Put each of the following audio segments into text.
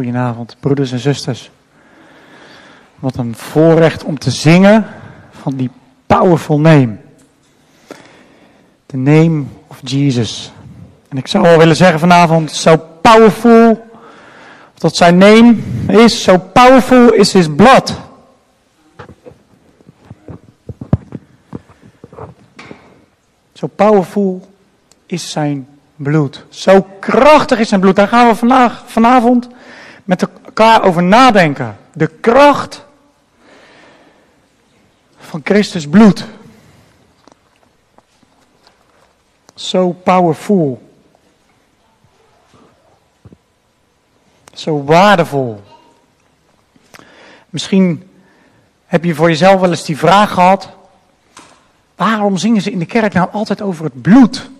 Goedenavond, broeders en zusters. Wat een voorrecht om te zingen van die powerful name. The name of Jesus. En ik zou wel willen zeggen vanavond, so powerful, dat zijn name is, so powerful is his blood. Zo powerful is zijn bloed. Zo krachtig is zijn bloed. Daar gaan we vandaag, vanavond met elkaar over nadenken. De kracht van Christus bloed. Zo powerful. Zo waardevol. Misschien heb je voor jezelf wel eens die vraag gehad. Waarom zingen ze in de kerk nou altijd over het bloed?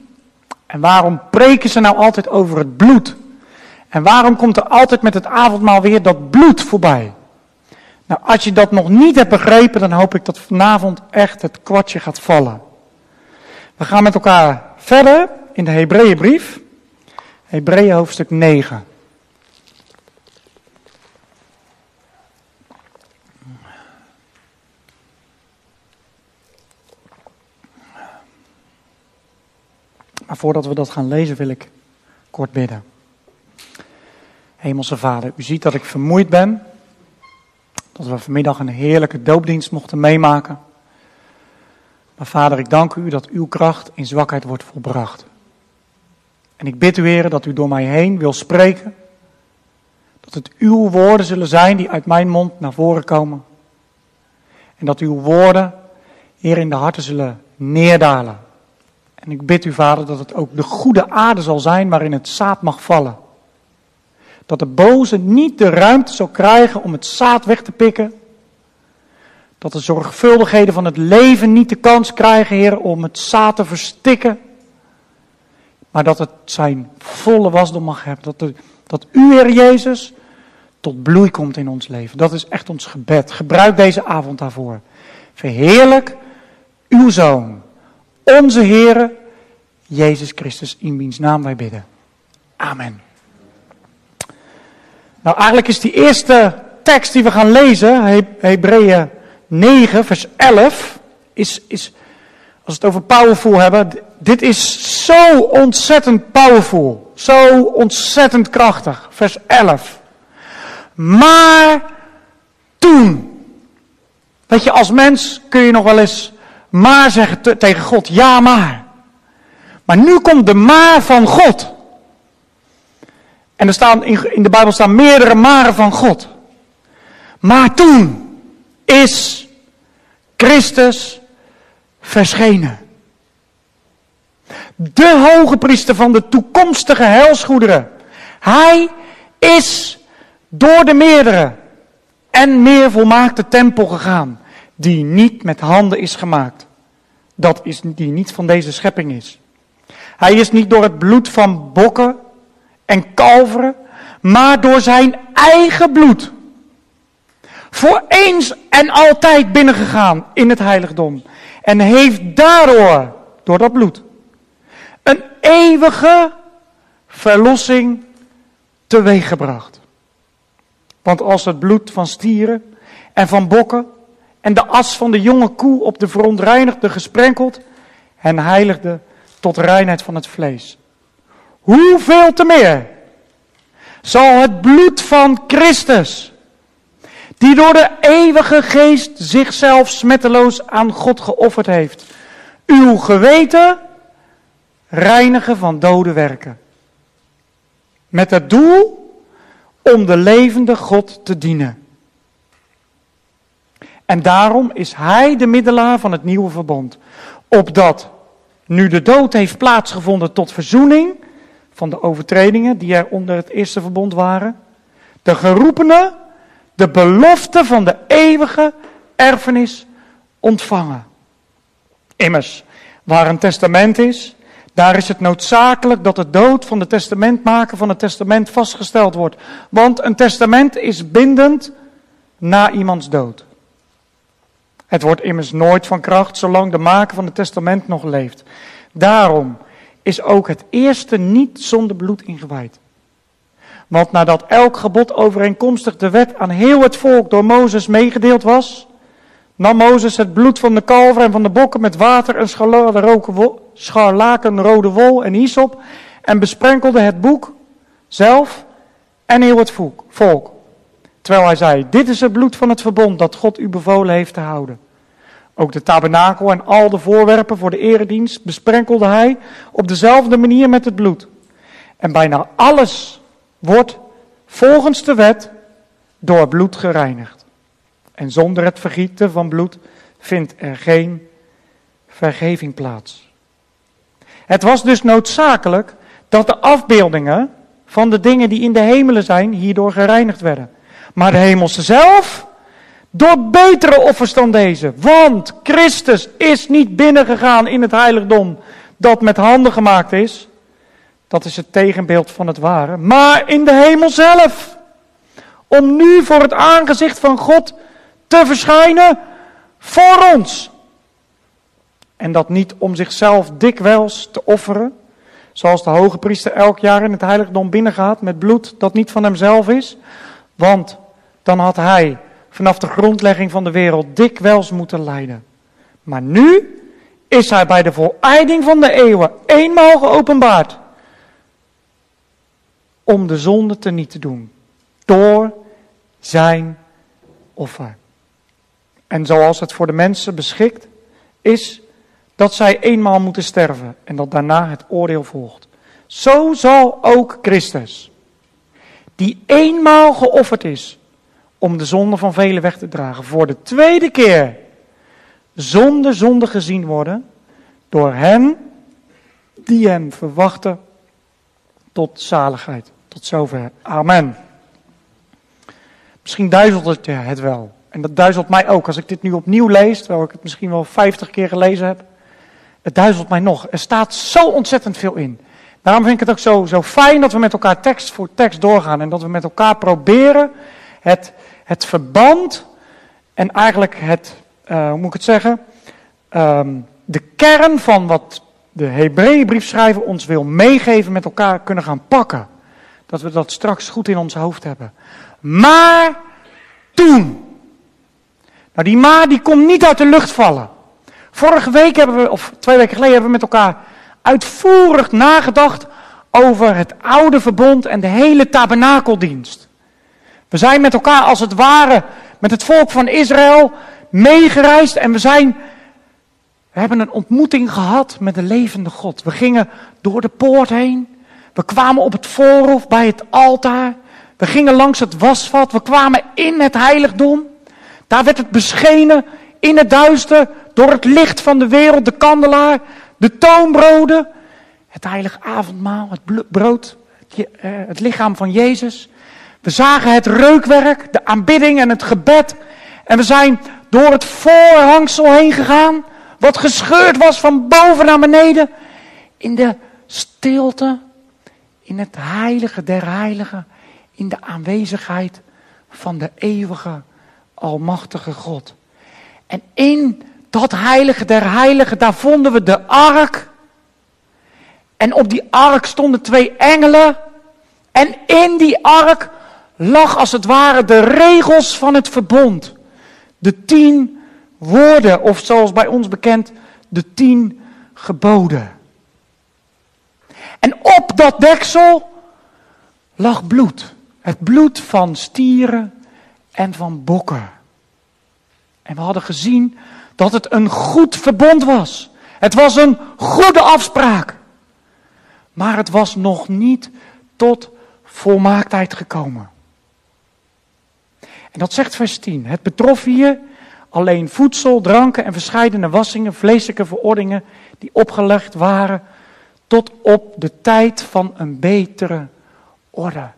En waarom preken ze nou altijd over het bloed? En waarom komt er altijd met het avondmaal weer dat bloed voorbij? Nou, als je dat nog niet hebt begrepen, dan hoop ik dat vanavond echt het kwartje gaat vallen. We gaan met elkaar verder in de Hebreeënbrief. Hebreeën hoofdstuk 9. Maar voordat we dat gaan lezen, wil ik kort bidden. Hemelse Vader, u ziet dat ik vermoeid ben. Dat we vanmiddag een heerlijke doopdienst mochten meemaken. Maar Vader, ik dank u dat uw kracht in zwakheid wordt volbracht. En ik bid u, Heer, dat u door mij heen wil spreken. Dat het uw woorden zullen zijn die uit mijn mond naar voren komen. En dat uw woorden, Heer, in de harten zullen neerdalen. En ik bid u, Vader, dat het ook de goede aarde zal zijn waarin het zaad mag vallen. Dat de boze niet de ruimte zal krijgen om het zaad weg te pikken. Dat de zorgvuldigheden van het leven niet de kans krijgen, Heer, om het zaad te verstikken. Maar dat het zijn volle wasdom mag hebben. Dat, de, dat u, Heer Jezus, tot bloei komt in ons leven. Dat is echt ons gebed. Gebruik deze avond daarvoor. Verheerlijk uw Zoon onze Heere, Jezus Christus, in wiens naam wij bidden. Amen. Nou, eigenlijk is die eerste tekst die we gaan lezen, Hebreeën 9, vers 11, is, is, als we het over powerful hebben, dit is zo ontzettend powerful, zo ontzettend krachtig. Vers 11. Maar toen, weet je, als mens kun je nog wel eens maar zeggen tegen God, ja maar. Maar nu komt de maar van God. En er staan in, de Bijbel staan meerdere maren van God. Maar toen is Christus verschenen. De hoge priester van de toekomstige helsgoederen. Hij is door de meerdere en meer volmaakte tempel gegaan die niet met handen is gemaakt. Dat is die niet van deze schepping is. Hij is niet door het bloed van bokken en kalveren, maar door zijn eigen bloed. Voor eens en altijd binnengegaan in het heiligdom. En heeft daardoor, door dat bloed, een eeuwige verlossing teweeggebracht. Want als het bloed van stieren en van bokken en de as van de jonge koe op de verontreinigde gesprenkeld en heiligde tot reinheid van het vlees. Hoeveel te meer zal het bloed van Christus, die door de eeuwige geest zichzelf smetteloos aan God geofferd heeft, uw geweten reinigen van dode werken. Met het doel om de levende God te dienen. En daarom is hij de middelaar van het nieuwe verbond. Opdat nu de dood heeft plaatsgevonden tot verzoening van de overtredingen die er onder het eerste verbond waren, de geroepenen de belofte van de eeuwige erfenis ontvangen. Immers, waar een testament is, daar is het noodzakelijk dat de dood van de testamentmaker van het testament vastgesteld wordt. Want een testament is bindend na iemands dood. Het wordt immers nooit van kracht zolang de maker van het testament nog leeft. Daarom is ook het eerste niet zonder bloed ingewijd. Want nadat elk gebod overeenkomstig de wet aan heel het volk door Mozes meegedeeld was, nam Mozes het bloed van de kalver en van de bokken met water en scharlakenrode wol en hyssop en besprenkelde het boek zelf en heel het volk. Terwijl hij zei, dit is het bloed van het verbond dat God u bevolen heeft te houden. Ook de tabernakel en al de voorwerpen voor de eredienst besprenkelde hij op dezelfde manier met het bloed. En bijna alles wordt volgens de wet door bloed gereinigd. En zonder het vergieten van bloed vindt er geen vergeving plaats. Het was dus noodzakelijk dat de afbeeldingen van de dingen die in de hemelen zijn hierdoor gereinigd werden. Maar de hemelse zelf door betere offers dan deze. Want Christus is niet binnengegaan in het heiligdom dat met handen gemaakt is. Dat is het tegenbeeld van het ware. Maar in de hemel zelf. Om nu voor het aangezicht van God te verschijnen voor ons. En dat niet om zichzelf dikwijls te offeren. Zoals de hoge priester elk jaar in het heiligdom binnengaat met bloed dat niet van hemzelf is. Want dan had hij vanaf de grondlegging van de wereld dikwijls moeten lijden. Maar nu is hij bij de voleinding van de eeuwen eenmaal geopenbaard. Om de zonde te niet te doen. Door zijn offer. En zoals het voor de mensen beschikt is dat zij eenmaal moeten sterven en dat daarna het oordeel volgt. Zo zal ook Christus, die eenmaal geofferd is om de zonde van velen weg te dragen, voor de tweede keer zonder zonde gezien worden door hen die hem verwachten tot zaligheid. Tot zover. Amen. Misschien duizelt het wel. En dat duizelt mij ook. Als ik dit nu opnieuw lees, terwijl ik het misschien wel vijftig keer gelezen heb. Het duizelt mij nog. Er staat zo ontzettend veel in. Daarom vind ik het ook zo, zo fijn dat we met elkaar tekst voor tekst doorgaan. En dat we met elkaar proberen het, het verband en eigenlijk het, uh, hoe moet ik het zeggen, um, de kern van wat de Hebreeënbriefschrijver ons wil meegeven met elkaar kunnen gaan pakken. Dat we dat straks goed in ons hoofd hebben. Maar toen. Nou, die maar die komt niet uit de lucht vallen. Vorige week hebben we, of twee weken geleden, hebben we met elkaar uitvoerig nagedacht over het oude verbond en de hele tabernakeldienst. We zijn met elkaar als het ware met het volk van Israël meegereisd en we zijn we hebben een ontmoeting gehad met de levende God. We gingen door de poort heen. We kwamen op het voorhof bij het altaar. We gingen langs het wasvat. We kwamen in het heiligdom. Daar werd het beschenen in het duister door het licht van de wereld, de kandelaar, de toonbroden, het heilige avondmaal, het brood, het, eh, het lichaam van Jezus. We zagen het reukwerk, de aanbidding en het gebed. En we zijn door het voorhangsel heen gegaan, wat gescheurd was van boven naar beneden, in de stilte, in het heilige der heiligen, in de aanwezigheid van de eeuwige, almachtige God. En in dat heilige der heiligen, daar vonden we de ark. En op die ark stonden twee engelen. En in die ark lag als het ware de regels van het verbond. De tien woorden, of zoals bij ons bekend, de tien geboden. En op dat deksel lag bloed. Het bloed van stieren en van bokken. En we hadden gezien dat het een goed verbond was. Het was een goede afspraak. Maar het was nog niet tot volmaaktheid gekomen. En dat zegt vers 10. Het betrof hier alleen voedsel, dranken en verscheidene wassingen, vleeselijke verordeningen die opgelegd waren tot op de tijd van een betere orde.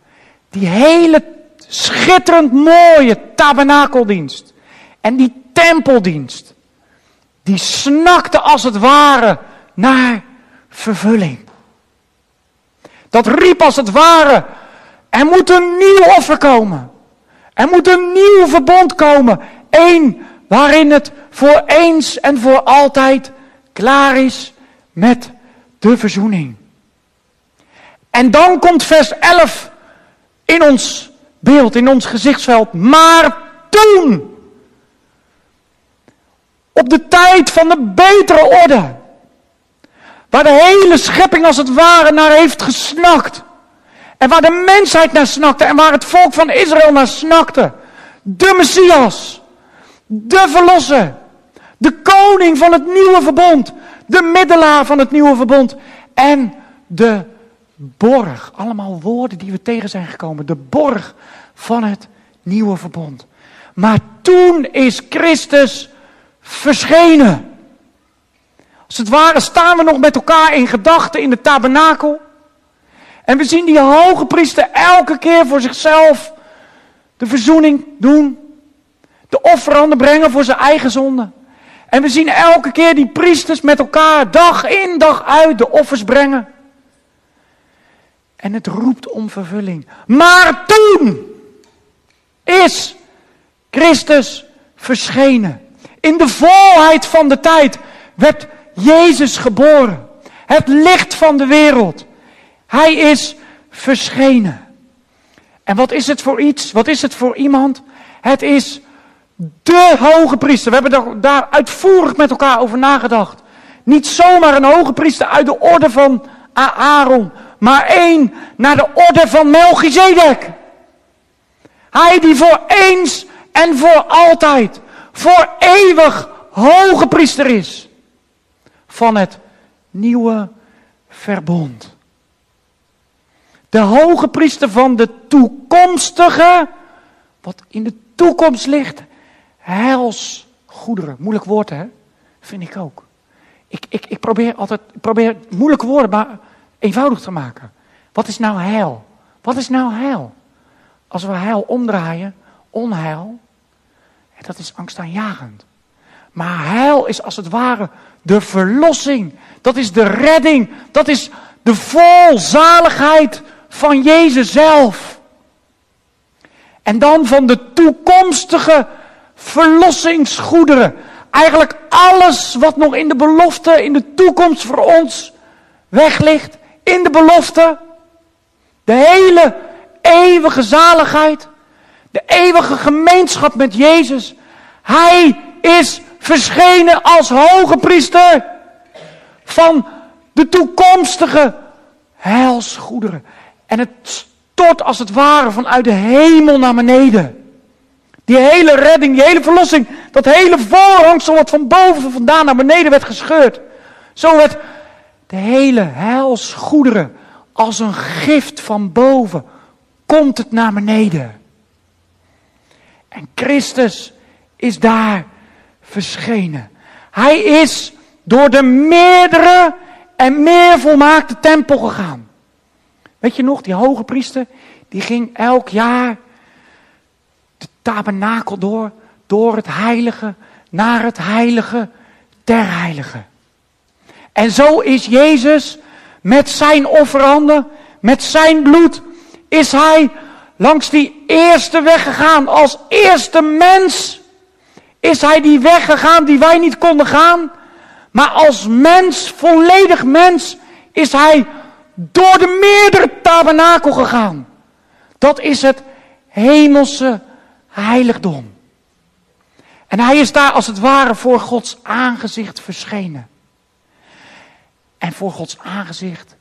Die hele schitterend mooie tabernakeldienst en die tempeldienst, die snakte als het ware naar vervulling. Dat riep als het ware, er moet een nieuw offer komen. Er moet een nieuw verbond komen. Eén waarin het voor eens en voor altijd klaar is met de verzoening. En dan komt vers 11 in ons beeld, in ons gezichtsveld. Maar toen, op de tijd van de betere orde, waar de hele schepping als het ware naar heeft gesnakt. En waar de mensheid naar snakte en waar het volk van Israël naar snakte. De Messias, de Verlosser, de koning van het nieuwe verbond, de middelaar van het nieuwe verbond en de borg. Allemaal woorden die we tegen zijn gekomen. De borg van het nieuwe verbond. Maar toen is Christus verschenen. Als het ware staan we nog met elkaar in gedachten in de tabernakel. En we zien die hoge priester elke keer voor zichzelf de verzoening doen. De offeranden brengen voor zijn eigen zonde. En we zien elke keer die priesters met elkaar dag in dag uit de offers brengen. En het roept om vervulling. Maar toen is Christus verschenen. In de volheid van de tijd werd Jezus geboren. Het licht van de wereld. Hij is verschenen. En wat is het voor iets? Wat is het voor iemand? Het is de hoge priester. We hebben daar uitvoerig met elkaar over nagedacht. Niet zomaar een hoge priester uit de orde van Aaron, maar één naar de orde van Melchizedek. Hij die voor eens en voor altijd, voor eeuwig hoge priester is van het nieuwe verbond. De hoge priester van de toekomstige, wat in de toekomst ligt, heilsgoederen. Moeilijk woord hè, vind ik ook. Ik, ik, ik probeer altijd, probeer moeilijke woorden maar eenvoudig te maken. Wat is nou heil? Wat is nou heil? Als we heil omdraaien, onheil, dat is angstaanjagend. Maar heil is als het ware de verlossing. Dat is de redding. Dat is de volzaligheid van Jezus zelf. En dan van de toekomstige verlossingsgoederen. Eigenlijk alles wat nog in de belofte, in de toekomst voor ons weg ligt. In de belofte. De hele eeuwige zaligheid. De eeuwige gemeenschap met Jezus. Hij is verschenen als hoge priester van de toekomstige heilsgoederen. En het stort als het ware vanuit de hemel naar beneden. Die hele redding, die hele verlossing, dat hele voorhangsel wat van boven vandaan naar beneden werd gescheurd. Zo werd de hele heilsgoederen als een gift van boven komt het naar beneden. En Christus is daar verschenen. Hij is door de meerdere en meer volmaakte tempel gegaan. Weet je nog, die hoge priester, die ging elk jaar de tabernakel door, door het heilige naar het heilige ter heilige. En zo is Jezus met zijn offeranden, met zijn bloed, is hij langs die eerste weg gegaan als eerste mens is hij die weg gegaan die wij niet konden gaan. Maar als mens, volledig mens, is hij door de meerdere tabernakel gegaan. Dat is het hemelse heiligdom. En hij is daar als het ware voor Gods aangezicht verschenen. En voor Gods aangezicht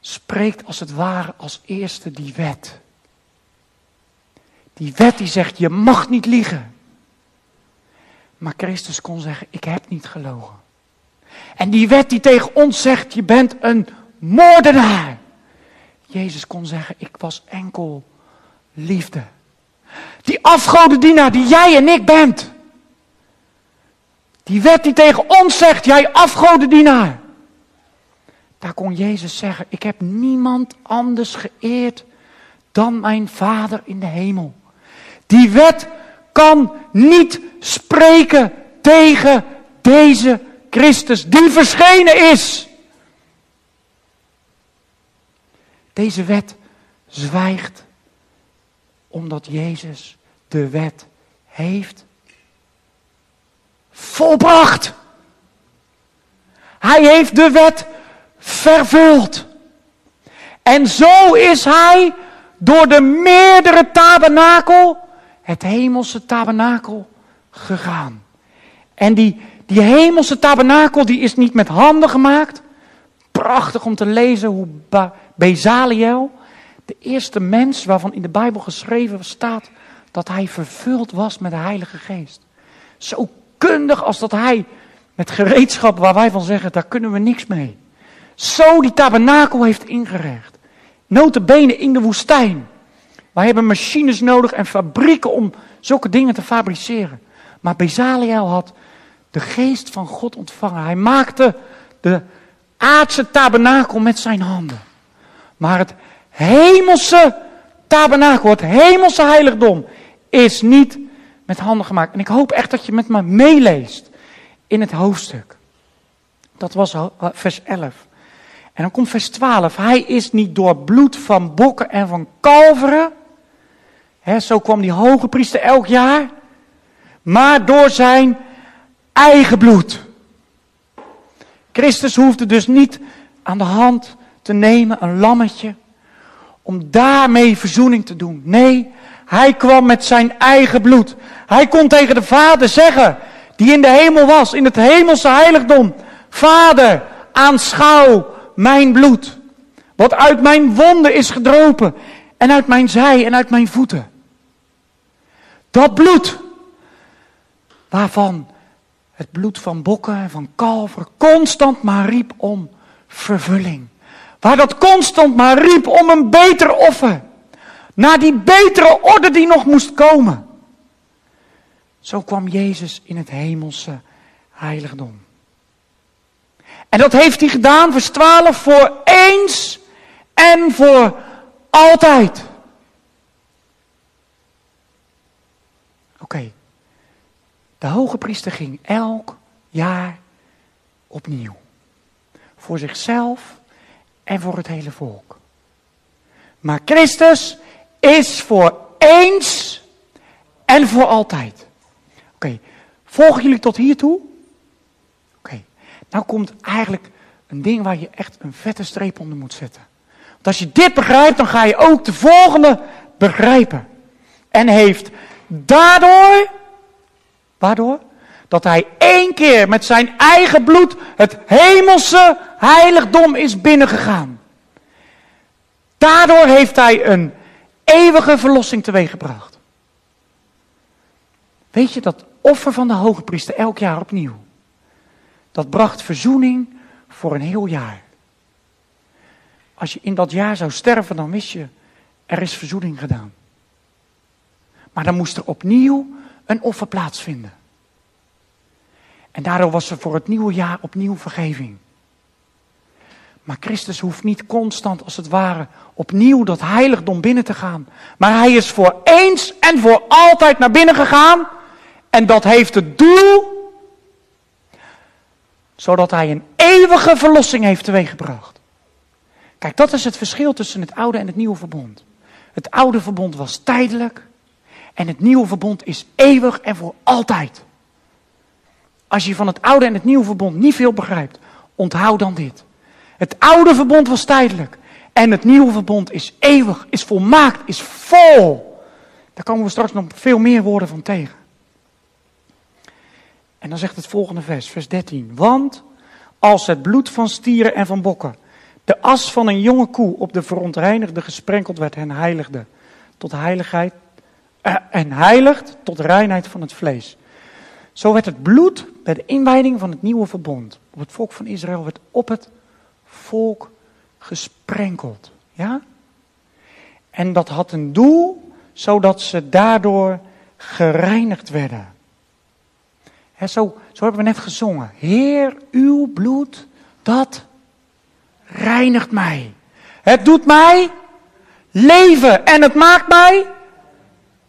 spreekt als het ware als eerste die wet. Die wet die zegt, je mag niet liegen. Maar Christus kon zeggen, ik heb niet gelogen. En die wet die tegen ons zegt, je bent een moordenaar. Jezus kon zeggen, ik was enkel liefde. Die afgodendienaar die jij en ik bent. Die wet die tegen ons zegt, jij afgodendienaar. Daar kon Jezus zeggen, ik heb niemand anders geëerd dan mijn Vader in de hemel. Die wet kan niet spreken tegen deze Christus die verschenen is. Deze wet zwijgt omdat Jezus de wet heeft volbracht. Hij heeft de wet vervuld. En zo is hij door de meerdere tabernakel, het hemelse tabernakel, gegaan. En die, die hemelse tabernakel die is niet met handen gemaakt. Prachtig om te lezen hoe Bezaliel, de eerste mens waarvan in de Bijbel geschreven staat dat hij vervuld was met de Heilige Geest. Zo kundig als dat hij met gereedschap waar wij van zeggen, daar kunnen we niks mee. Zo die tabernakel heeft ingericht. Notabene in de woestijn. Wij hebben machines nodig en fabrieken om zulke dingen te fabriceren. Maar Bezaliel had de geest van God ontvangen. Hij maakte de aardse tabernakel met zijn handen. Maar het hemelse tabernakel, het hemelse heiligdom, is niet met handen gemaakt. En ik hoop echt dat je met me meeleest in het hoofdstuk. Dat was vers 11. En dan komt vers 12. Hij is niet door bloed van bokken en van kalveren. Zo kwam die hoge priester elk jaar. Maar door zijn eigen bloed. Christus hoefde dus niet aan de hand te nemen, een lammetje, om daarmee verzoening te doen. Nee, hij kwam met zijn eigen bloed. Hij kon tegen de Vader zeggen, die in de hemel was, in het hemelse heiligdom. Vader, aanschouw mijn bloed. Wat uit mijn wonden is gedropen. En uit mijn zij en uit mijn voeten. Dat bloed. Waarvan het bloed van bokken en van kalveren constant maar riep om vervulling. Waar dat constant maar riep om een beter offer. Naar die betere orde die nog moest komen. Zo kwam Jezus in het hemelse heiligdom. En dat heeft hij gedaan, vers 12, voor eens en voor altijd. Oké, de hoge priester ging elk jaar opnieuw. Voor zichzelf en voor het hele volk. Maar Christus is voor eens en voor altijd. Oké, volgen jullie tot hier toe? Oké, nou komt eigenlijk een ding waar je echt een vette streep onder moet zetten. Want als je dit begrijpt, dan ga je ook de volgende begrijpen. En heeft daardoor, waardoor? Dat hij één keer met zijn eigen bloed het hemelse heiligdom is binnengegaan. Daardoor heeft hij een eeuwige verlossing teweeggebracht. Weet je dat offer van de hoge priester elk jaar opnieuw? Dat bracht verzoening voor een heel jaar. Als je in dat jaar zou sterven, dan wist je, er is verzoening gedaan. Maar dan moest er opnieuw een offer plaatsvinden. En daardoor was er voor het nieuwe jaar opnieuw vergeving. Maar Christus hoeft niet constant, als het ware, opnieuw dat heiligdom binnen te gaan. Maar hij is voor eens en voor altijd naar binnen gegaan. En dat heeft het doel, zodat hij een eeuwige verlossing heeft teweeggebracht. Kijk, dat is het verschil tussen het oude en het nieuwe verbond. Het oude verbond was tijdelijk. En het nieuwe verbond is eeuwig en voor altijd. Als je van het oude en het nieuwe verbond niet veel begrijpt, onthoud dan dit. Het oude verbond was tijdelijk. En het nieuwe verbond is eeuwig, is volmaakt, is vol. Daar komen we straks nog veel meer woorden van tegen. En dan zegt het volgende vers, vers 13. Want als het bloed van stieren en van bokken, de as van een jonge koe op de verontreinigde gesprenkeld werd en heiligde tot heiligheid, eh, en heiligt tot reinheid van het vlees. Zo werd het bloed bij de inwijding van het nieuwe verbond op het volk van Israël werd op het volk gesprenkeld. Ja? En dat had een doel, zodat ze daardoor gereinigd werden. He, zo, zo hebben we net gezongen. Heer, uw bloed, dat reinigt mij. Het doet mij leven en het maakt mij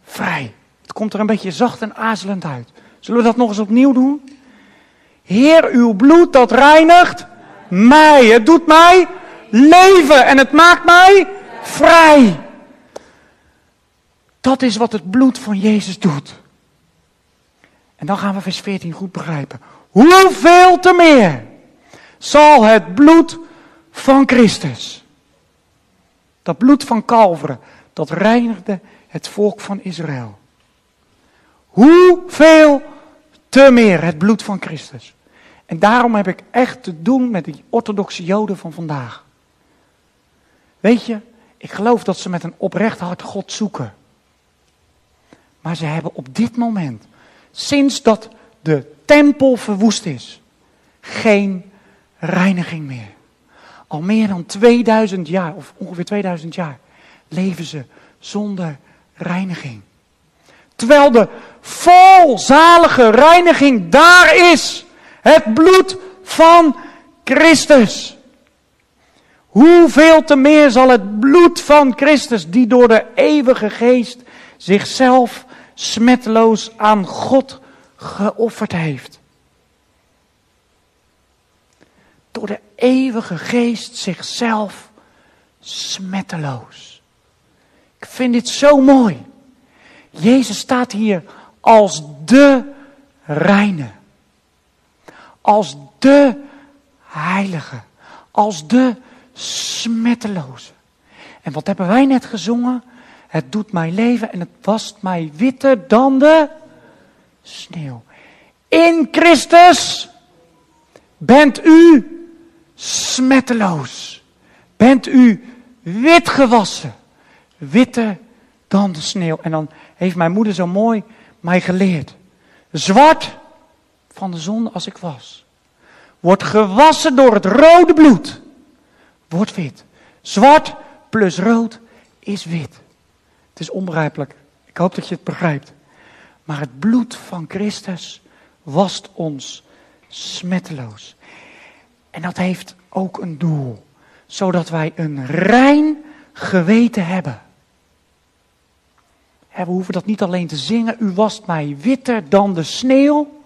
vrij. Het komt er een beetje zacht en aarzelend uit. Zullen we dat nog eens opnieuw doen? Heer, uw bloed dat reinigt mij. Het doet mij leven en het maakt mij vrij. Dat is wat het bloed van Jezus doet. En dan gaan we vers 14 goed begrijpen. Hoeveel te meer zal het bloed van Christus, dat bloed van Calveren, dat reinigde het volk van Israël. Hoeveel te meer het bloed van Christus. En daarom heb ik echt te doen met die orthodoxe Joden van vandaag. Weet je, ik geloof dat ze met een oprecht hart God zoeken. Maar ze hebben op dit moment, sinds dat de tempel verwoest is, geen reiniging meer. Al meer dan 2000 jaar, of ongeveer 2000 jaar, leven ze zonder reiniging. Terwijl de volzalige reiniging daar is. Het bloed van Christus. Hoeveel te meer zal het bloed van Christus, die door de eeuwige geest zichzelf smetloos aan God geofferd heeft. Door de eeuwige geest zichzelf smetteloos. Ik vind dit zo mooi. Jezus staat hier als de reine. Als de heilige. Als de smetteloze. En wat hebben wij net gezongen? Het doet mij leven en het wast mij witter dan de sneeuw. In Christus bent u smetteloos. Bent u wit gewassen. Witter dan de sneeuw. En dan heeft mijn moeder zo mooi mij geleerd. Zwart van de zon als ik was. Wordt gewassen door het rode bloed. Wordt wit. Zwart plus rood is wit. Het is onbegrijpelijk. Ik hoop dat je het begrijpt. Maar het bloed van Christus wast ons smetteloos. En dat heeft ook een doel. Zodat wij een rein geweten hebben. We hoeven dat niet alleen te zingen. U wast mij witter dan de sneeuw.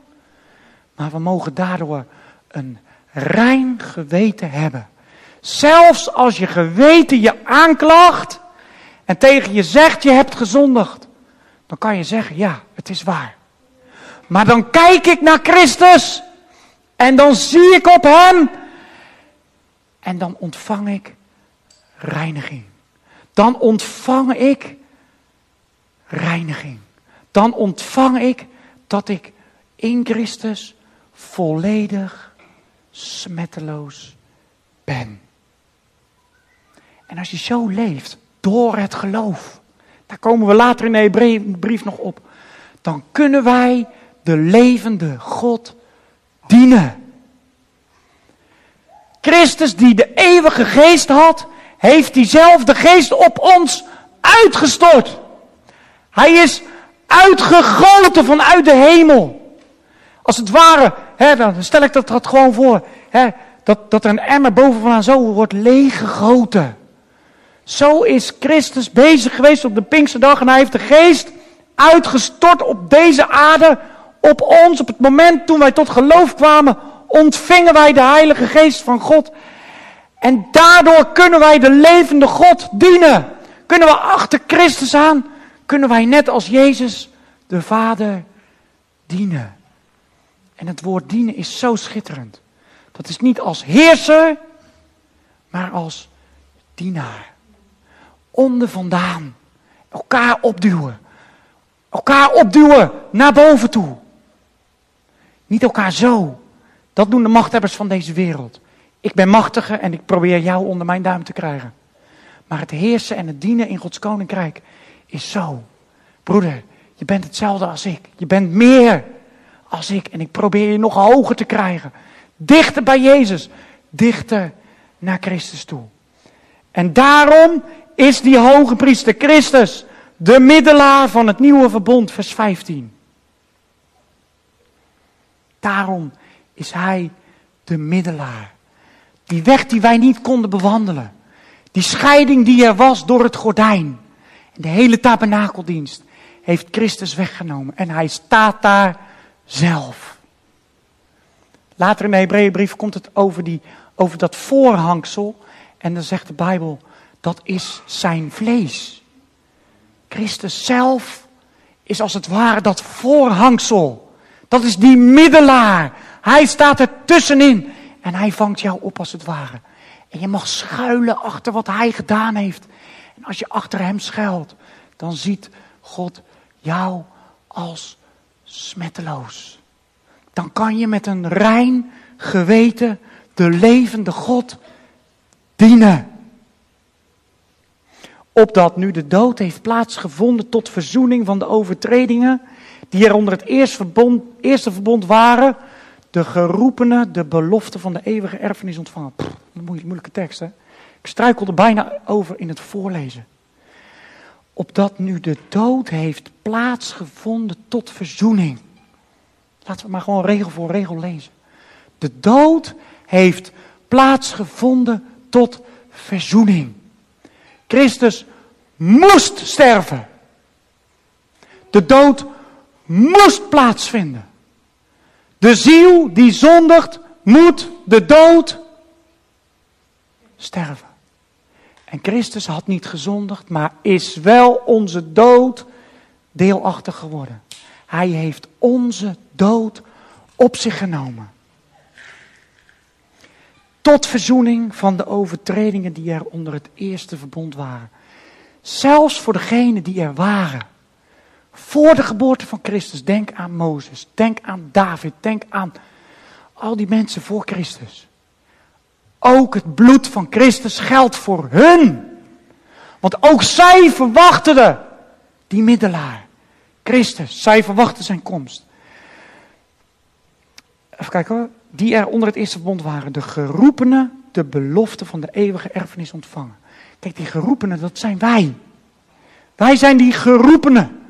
Maar we mogen daardoor een rein geweten hebben. Zelfs als je geweten je aanklaagt en tegen je zegt je hebt gezondigd. Dan kan je zeggen ja, het is waar. Maar dan kijk ik naar Christus en dan zie ik op Hem en dan ontvang ik reiniging. Dan ontvang ik reiniging. Dan ontvang ik dat ik in Christus volledig smetteloos ben. En als je zo leeft, door het geloof, daar komen we later in de brief nog op, dan kunnen wij de levende God dienen. Christus die de eeuwige geest had, heeft diezelfde geest op ons uitgestort. Hij is uitgegoten vanuit de hemel. Als het ware, hè, dan stel ik dat, dat gewoon voor, hè, dat, dat er een emmer bovenaan zo wordt leeggegoten. Zo is Christus bezig geweest op de Pinksterdag en hij heeft de geest uitgestort op deze aarde, op ons. Op het moment toen wij tot geloof kwamen, ontvingen wij de Heilige Geest van God. En daardoor kunnen wij de levende God dienen. Kunnen we achter Christus aan kunnen wij net als Jezus de Vader dienen. En het woord dienen is zo schitterend. Dat is niet als heerser, maar als dienaar. Onder vandaan. Elkaar opduwen. Elkaar opduwen naar boven toe. Niet elkaar zo. Dat doen de machthebbers van deze wereld. Ik ben machtiger en ik probeer jou onder mijn duim te krijgen. Maar het heersen en het dienen in Gods koninkrijk is zo. Broeder, je bent hetzelfde als ik. Je bent meer als ik. En ik probeer je nog hoger te krijgen. Dichter bij Jezus. Dichter naar Christus toe. En daarom is die hoge priester Christus de middelaar van het nieuwe verbond, vers 15. Daarom is hij de middelaar. Die weg die wij niet konden bewandelen. Die scheiding die er was door het gordijn. De hele tabernakeldienst heeft Christus weggenomen. En hij staat daar zelf. Later in de Hebreeënbrief komt het over, die, over dat voorhangsel. En dan zegt de Bijbel, dat is zijn vlees. Christus zelf is als het ware dat voorhangsel. Dat is die middelaar. Hij staat er tussenin. En hij vangt jou op als het ware. En je mag schuilen achter wat hij gedaan heeft En als je achter hem schuilt, dan ziet God jou als smetteloos. Dan kan je met een rein geweten de levende God dienen. Opdat nu de dood heeft plaatsgevonden tot verzoening van de overtredingen die er onder het eerste verbond, verbond waren, de geroepenen de belofte van de eeuwige erfenis ontvangen. Moeilijke tekst, hè? Ik struikelde bijna over in het voorlezen. Opdat nu de dood heeft plaatsgevonden tot verzoening. Laten we maar gewoon regel voor regel lezen. De dood heeft plaatsgevonden tot verzoening. Christus moest sterven. De dood moest plaatsvinden. De ziel die zondigt, moet de dood sterven. En Christus had niet gezondigd, maar is wel onze dood deelachtig geworden. Hij heeft onze dood op zich genomen. Tot verzoening van de overtredingen die er onder het eerste verbond waren. Zelfs voor degenen die er waren. Voor de geboorte van Christus. Denk aan Mozes. Denk aan David. Denk aan al die mensen voor Christus. Ook het bloed van Christus geldt voor hun. Want ook zij verwachten die middelaar. Christus. Zij verwachten zijn komst. Even kijken hoor. Die er onder het eerste verbond waren. De geroepenen de belofte van de eeuwige erfenis ontvangen. Kijk, die geroepenen, dat zijn wij. Wij zijn die geroepenen.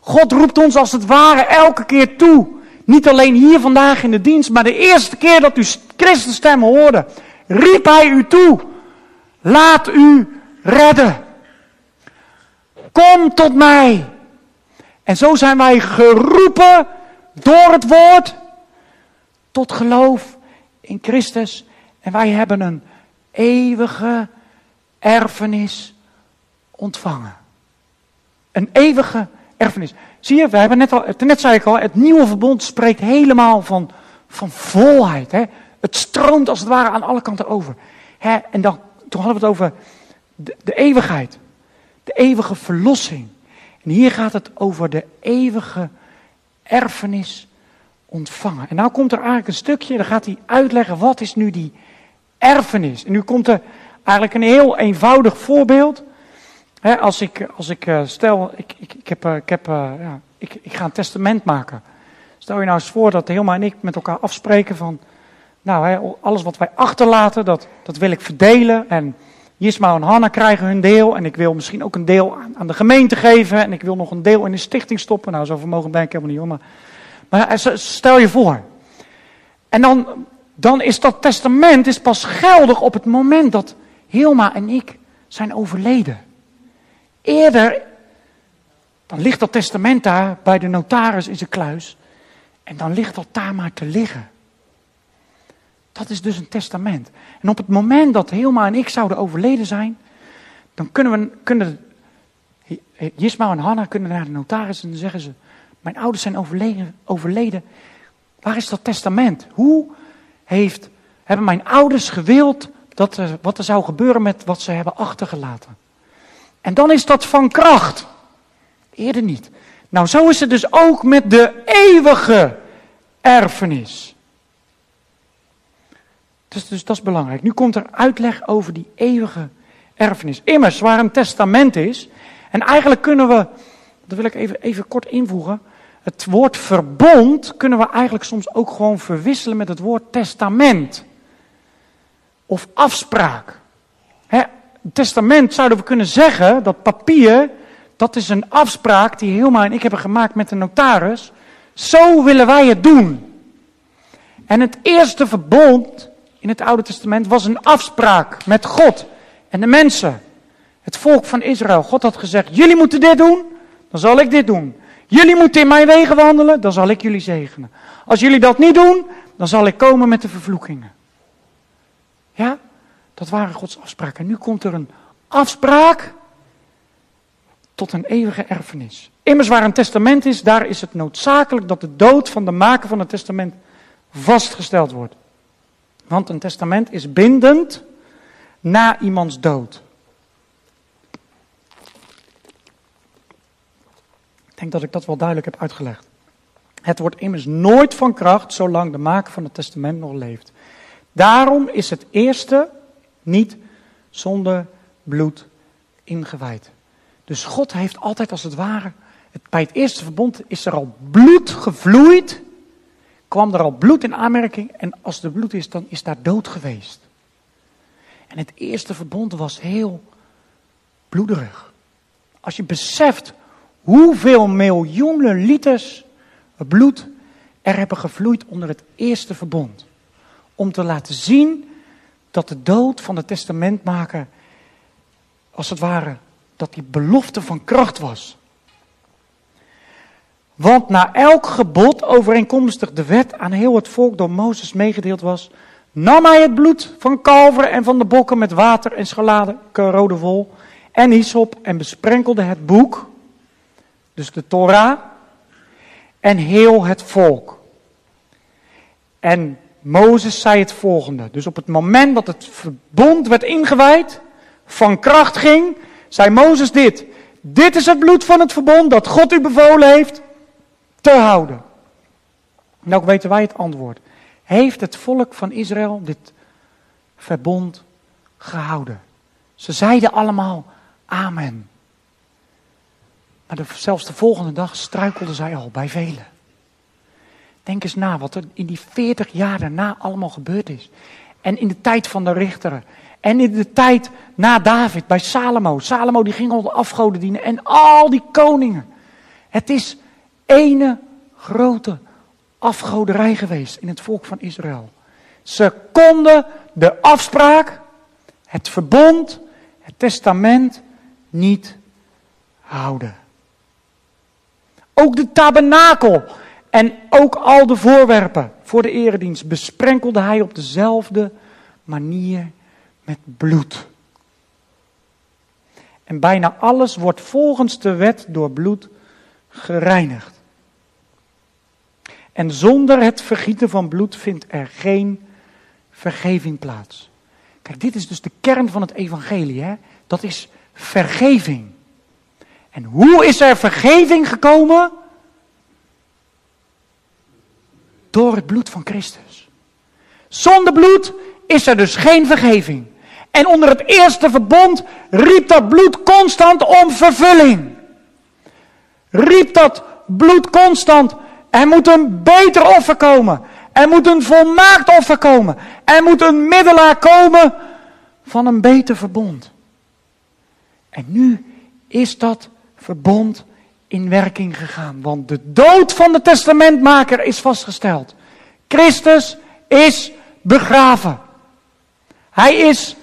God roept ons als het ware elke keer toe. Niet alleen hier vandaag in de dienst, maar de eerste keer dat u Christus stem hoorde, riep hij u toe. Laat u redden. Kom tot mij. En zo zijn wij geroepen door het woord tot geloof in Christus. En wij hebben een eeuwige erfenis ontvangen. Een eeuwige erfenis. Zie je, we hebben net al, net zei ik al, het nieuwe verbond spreekt helemaal van, van volheid. Hè? Het stroomt als het ware aan alle kanten over. Hè? En dan, toen hadden we het over de, de eeuwigheid. De eeuwige verlossing. En hier gaat het over de eeuwige erfenis ontvangen. En nou komt er eigenlijk een stukje, dan gaat hij uitleggen wat is nu die erfenis. En nu komt er eigenlijk een heel eenvoudig voorbeeld als ik, als ik uh, stel, ik, ik, ik, heb, uh, ik, heb, uh, ja, ik, ik ga een testament maken. Stel je nou eens voor dat Hilma en ik met elkaar afspreken van, nou, alles wat wij achterlaten, dat, dat wil ik verdelen. En Jisma en Hanna krijgen hun deel. En ik wil misschien ook een deel aan, aan, de gemeente geven. En ik wil nog een deel in de stichting stoppen. Nou, zo vermogen ben ik helemaal niet, hoor. Maar, maar stel je voor. En dan, dan is dat testament is pas geldig op het moment dat Hilma en ik zijn overleden. Eerder, dan ligt dat testament daar bij de notaris in zijn kluis. En dan ligt dat daar maar te liggen. Dat is dus een testament. En op het moment dat Hilma en ik zouden overleden zijn, dan kunnen we, kunnen Jisma en Hanna kunnen naar de notaris en dan zeggen ze, mijn ouders zijn overleden, overleden. Waar is dat testament? Hoe heeft, hebben mijn ouders gewild dat wat er zou gebeuren met wat ze hebben achtergelaten? En dan is dat van kracht. Eerder niet. Nou, zo is het dus ook met de eeuwige erfenis. Dus, dus dat is belangrijk. Nu komt er uitleg over die eeuwige erfenis. Immers, waar een testament is. En eigenlijk kunnen we, dat wil ik even, even kort invoegen. Het woord verbond kunnen we eigenlijk soms ook gewoon verwisselen met het woord testament. Of afspraak testament zouden we kunnen zeggen, dat papier, dat is een afspraak die Hilma en ik hebben gemaakt met de notaris. Zo willen wij het doen. En het eerste verbond in het Oude Testament was een afspraak met God en de mensen. Het volk van Israël. God had gezegd, jullie moeten dit doen, dan zal ik dit doen. Jullie moeten in mijn wegen wandelen, dan zal ik jullie zegenen. Als jullie dat niet doen, dan zal ik komen met de vervloekingen. Ja? Dat waren Gods afspraken. Nu komt er een afspraak tot een eeuwige erfenis. Immers waar een testament is, daar is het noodzakelijk dat de dood van de maker van het testament vastgesteld wordt. Want een testament is bindend na iemands dood. Ik denk dat ik dat wel duidelijk heb uitgelegd. Het wordt immers nooit van kracht zolang de maker van het testament nog leeft. Daarom is het eerste niet zonder bloed ingewijd. Dus God heeft altijd als het ware, bij het eerste verbond is er al bloed gevloeid kwam er al bloed in aanmerking en als er bloed is, dan is daar dood geweest. En het eerste verbond was heel bloederig. Als je beseft hoeveel miljoenen liters bloed er hebben gevloeid onder het eerste verbond. Om te laten zien dat de dood van de testamentmaker, als het ware, dat die belofte van kracht was. Want na elk gebod overeenkomstig de wet aan heel het volk door Mozes meegedeeld was, nam hij het bloed van kalveren en van de bokken met water en schalade, rode vol en hyssop en besprenkelde het boek, dus de Torah, en heel het volk. En Mozes zei het volgende. Dus op het moment dat het verbond werd ingewijd, van kracht ging, zei Mozes dit. Dit is het bloed van het verbond dat God u bevolen heeft te houden. Nou weten wij het antwoord. Heeft het volk van Israël dit verbond gehouden? Ze zeiden allemaal amen. Maar de, zelfs de volgende dag struikelden zij al bij velen. Denk eens na wat er in die 40 jaar daarna allemaal gebeurd is. En in de tijd van de richteren. En in de tijd na David, bij Salomo. Salomo die ging al de afgoden dienen. En al die koningen. Het is ene grote afgoderij geweest in het volk van Israël. Ze konden de afspraak, het verbond, het testament niet houden. Ook de tabernakel en ook al de voorwerpen voor de eredienst besprenkelde hij op dezelfde manier met bloed. En bijna alles wordt volgens de wet door bloed gereinigd. En zonder het vergieten van bloed vindt er geen vergeving plaats. Kijk, dit is dus de kern van het evangelie. Hè? Dat is vergeving. En hoe is er vergeving gekomen? Door het bloed van Christus. Zonder bloed is er dus geen vergeving. En onder het eerste verbond riep dat bloed constant om vervulling. Riep dat bloed constant. Er moet een beter offer komen. Er moet een volmaakt offer komen. Er moet een middelaar komen van een beter verbond. En nu is dat verbond in werking gegaan. Want de dood van de testamentmaker is vastgesteld. Christus is begraven. Hij is,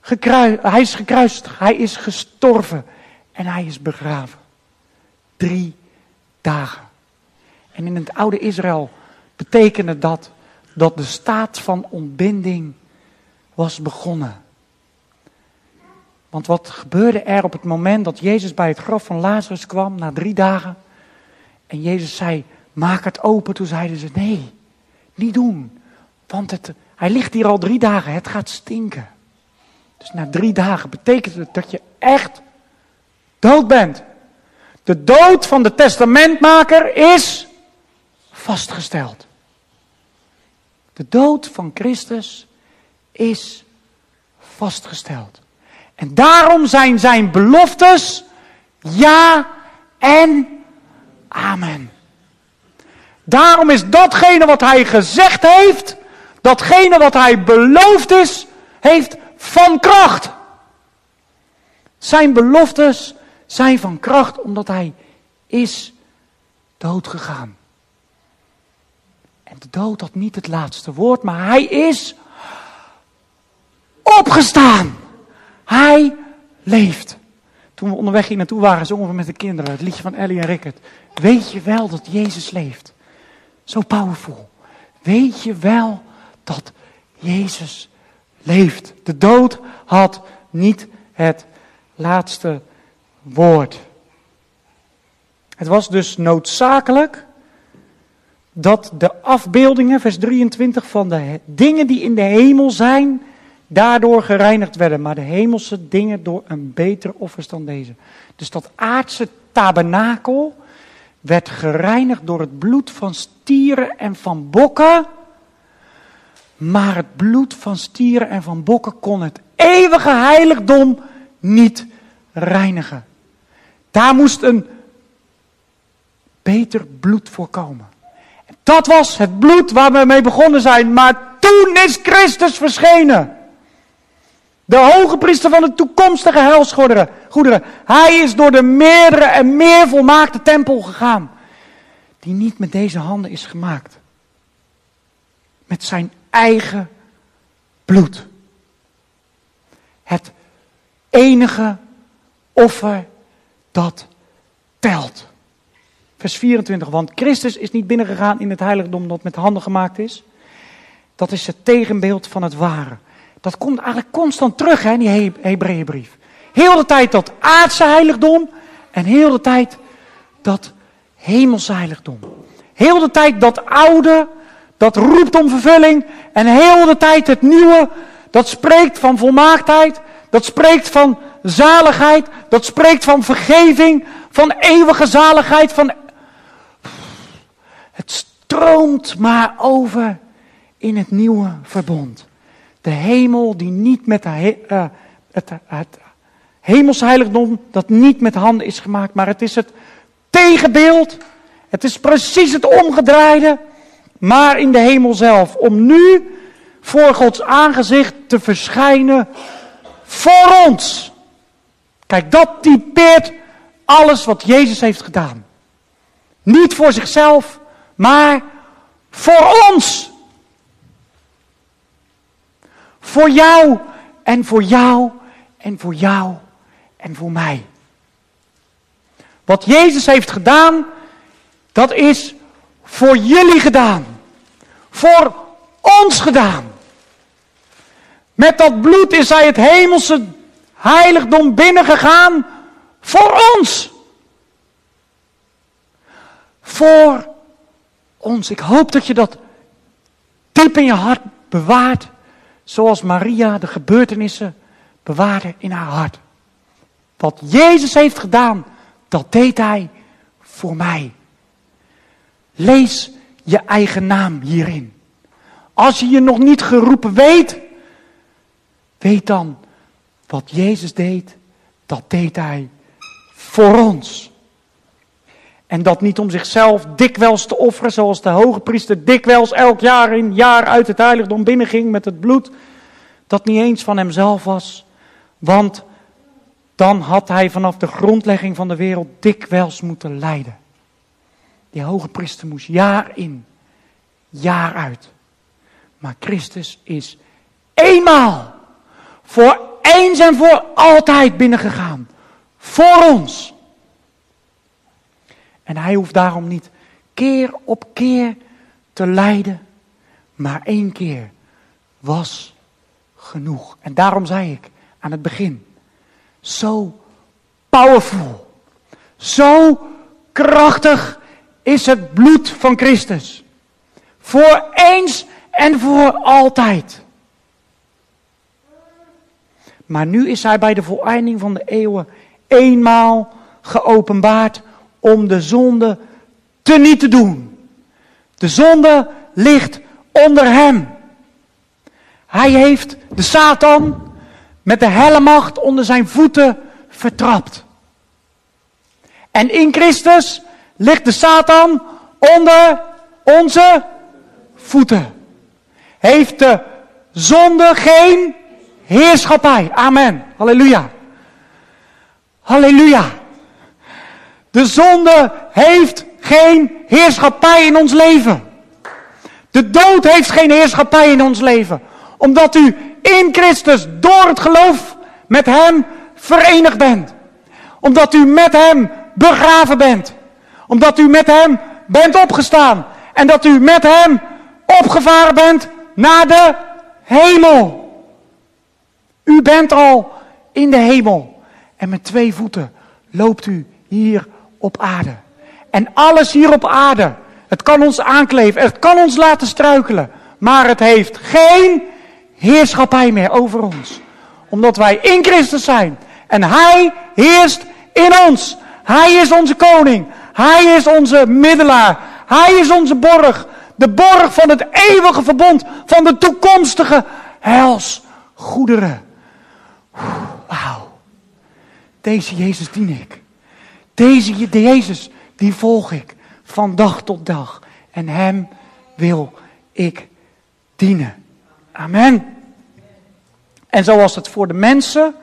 gekruis, hij is gekruisigd, hij is gestorven en hij is begraven. Drie dagen. En in het oude Israël betekende dat dat de staat van ontbinding was begonnen. Want wat gebeurde er op het moment dat Jezus bij het graf van Lazarus kwam, na drie dagen? En Jezus zei, maak het open. Toen zeiden ze, nee, niet doen. Want het, hij ligt hier al drie dagen, het gaat stinken. Dus na drie dagen betekent het dat je echt dood bent. De dood van de testamentmaker is vastgesteld. De dood van Christus is vastgesteld. En daarom zijn zijn beloftes ja en amen. Daarom is datgene wat hij gezegd heeft, datgene wat hij beloofd is, heeft van kracht. Zijn beloftes zijn van kracht omdat hij is doodgegaan. En de dood had niet het laatste woord, maar hij is opgestaan. Hij leeft. Toen we onderweg hier naartoe waren, zongen we met de kinderen het liedje van Ellie en Rickert. Weet je wel dat Jezus leeft? Zo powerful. Weet je wel dat Jezus leeft? De dood had niet het laatste woord. Het was dus noodzakelijk dat de afbeeldingen, vers 23, van de dingen die in de hemel zijn, daardoor gereinigd werden, maar de hemelse dingen door een betere offers dan deze. Dus dat aardse tabernakel, werd gereinigd door het bloed van stieren en van bokken. Maar het bloed van stieren en van bokken kon het eeuwige heiligdom niet reinigen. Daar moest een beter bloed voorkomen. Dat was het bloed waar we mee begonnen zijn. Maar toen is Christus verschenen. De hoge priester van de toekomstige helsgoederen. Hij is door de meerdere en meer volmaakte tempel gegaan. Die niet met deze handen is gemaakt. Met zijn eigen bloed. Het enige offer dat telt. Vers 24, want Christus is niet binnengegaan in het heiligdom dat met handen gemaakt is. Dat is het tegenbeeld van het ware. Dat komt eigenlijk constant terug hè, in die Hebreeënbrief. Heel de tijd dat aardse heiligdom en heel de tijd dat hemelse heiligdom. Heel de tijd dat oude, dat roept om vervulling. En heel de tijd het nieuwe, dat spreekt van volmaaktheid. Dat spreekt van zaligheid. Dat spreekt van vergeving. Van eeuwige zaligheid. Van... Het stroomt maar over in het nieuwe verbond. De hemel die niet met de, uh, het, het heiligdom dat niet met handen is gemaakt, maar het is het tegenbeeld. Het is precies het omgedraaide, maar in de hemel zelf. Om nu voor Gods aangezicht te verschijnen voor ons. Kijk, dat typeert alles wat Jezus heeft gedaan. Niet voor zichzelf, maar voor ons. Voor jou en voor jou en voor jou en voor mij. Wat Jezus heeft gedaan, dat is voor jullie gedaan. Voor ons gedaan. Met dat bloed is hij het hemelse heiligdom binnengegaan voor ons. Voor ons. Ik hoop dat je dat diep in je hart bewaart. Zoals Maria de gebeurtenissen bewaarde in haar hart. Wat Jezus heeft gedaan, dat deed hij voor mij. Lees je eigen naam hierin. Als je je nog niet geroepen weet, weet dan wat Jezus deed, dat deed hij voor ons. En dat niet om zichzelf dikwijls te offeren, zoals de hoge priester dikwijls elk jaar in jaar uit het heiligdom binnenging met het bloed, dat niet eens van hemzelf was. Want dan had hij vanaf de grondlegging van de wereld dikwijls moeten lijden. Die hoge priester moest jaar in, jaar uit. Maar Christus is eenmaal, voor eens en voor altijd binnengegaan. Voor ons. En hij hoeft daarom niet keer op keer te lijden, maar één keer was genoeg. En daarom zei ik aan het begin, zo powerful, zo krachtig is het bloed van Christus. Voor eens en voor altijd. Maar nu is hij bij de voleinding van de eeuwen eenmaal geopenbaard om de zonde te niet te doen. De zonde ligt onder hem. Hij heeft de Satan met de helle macht onder zijn voeten vertrapt. En in Christus ligt de Satan onder onze voeten. Heeft de zonde geen heerschappij. Amen. Halleluja. Halleluja. De zonde heeft geen heerschappij in ons leven. De dood heeft geen heerschappij in ons leven. Omdat u in Christus door het geloof met Hem verenigd bent. Omdat u met Hem begraven bent. Omdat u met Hem bent opgestaan. En dat u met Hem opgevaren bent naar de hemel. U bent al in de hemel. En met twee voeten loopt u hier op aarde. En alles hier op aarde, het kan ons aankleven, het kan ons laten struikelen. Maar het heeft geen heerschappij meer over ons. Omdat wij in Christus zijn. En Hij heerst in ons. Hij is onze koning. Hij is onze middelaar. Hij is onze borg. De borg van het eeuwige verbond. Van de toekomstige heilsgoederen. Wauw. Deze Jezus dien ik. Deze Jezus, die volg ik van dag tot dag. En hem wil ik dienen. Amen. En zoals het voor de mensen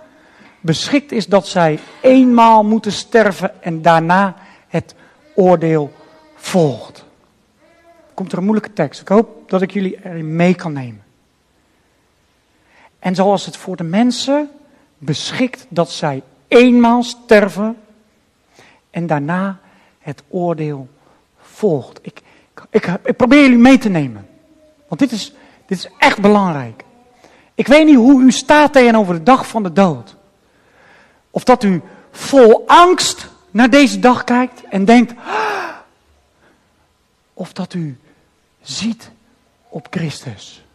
beschikt is dat zij eenmaal moeten sterven en daarna het oordeel volgt. Komt er een moeilijke tekst. Ik hoop dat ik jullie erin mee kan nemen. En zoals het voor de mensen beschikt dat zij eenmaal sterven en daarna het oordeel volgt. Ik, ik, ik probeer jullie mee te nemen. Want dit is, dit is echt belangrijk. Ik weet niet hoe u staat tegenover de dag van de dood. Of dat u vol angst naar deze dag kijkt en denkt. Ah! Of dat u ziet op Christus.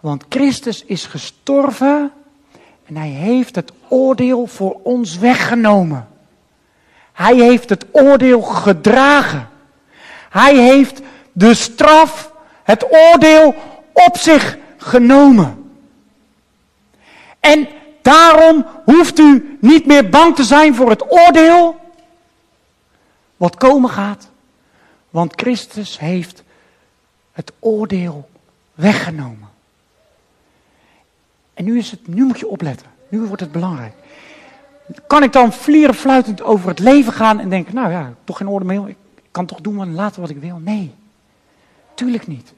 Want Christus is gestorven en hij heeft het oordeel voor ons weggenomen. Hij heeft het oordeel gedragen. Hij heeft de straf, het oordeel op zich genomen. En daarom hoeft u niet meer bang te zijn voor het oordeel wat komen gaat. Want Christus heeft het oordeel weggenomen. En nu, is het, nu moet je opletten. Nu wordt het belangrijk. Kan ik dan vlierenfluitend over het leven gaan en denken, nou ja, toch geen oordeel, ik kan toch doen en laten wat ik wil? Nee, tuurlijk niet.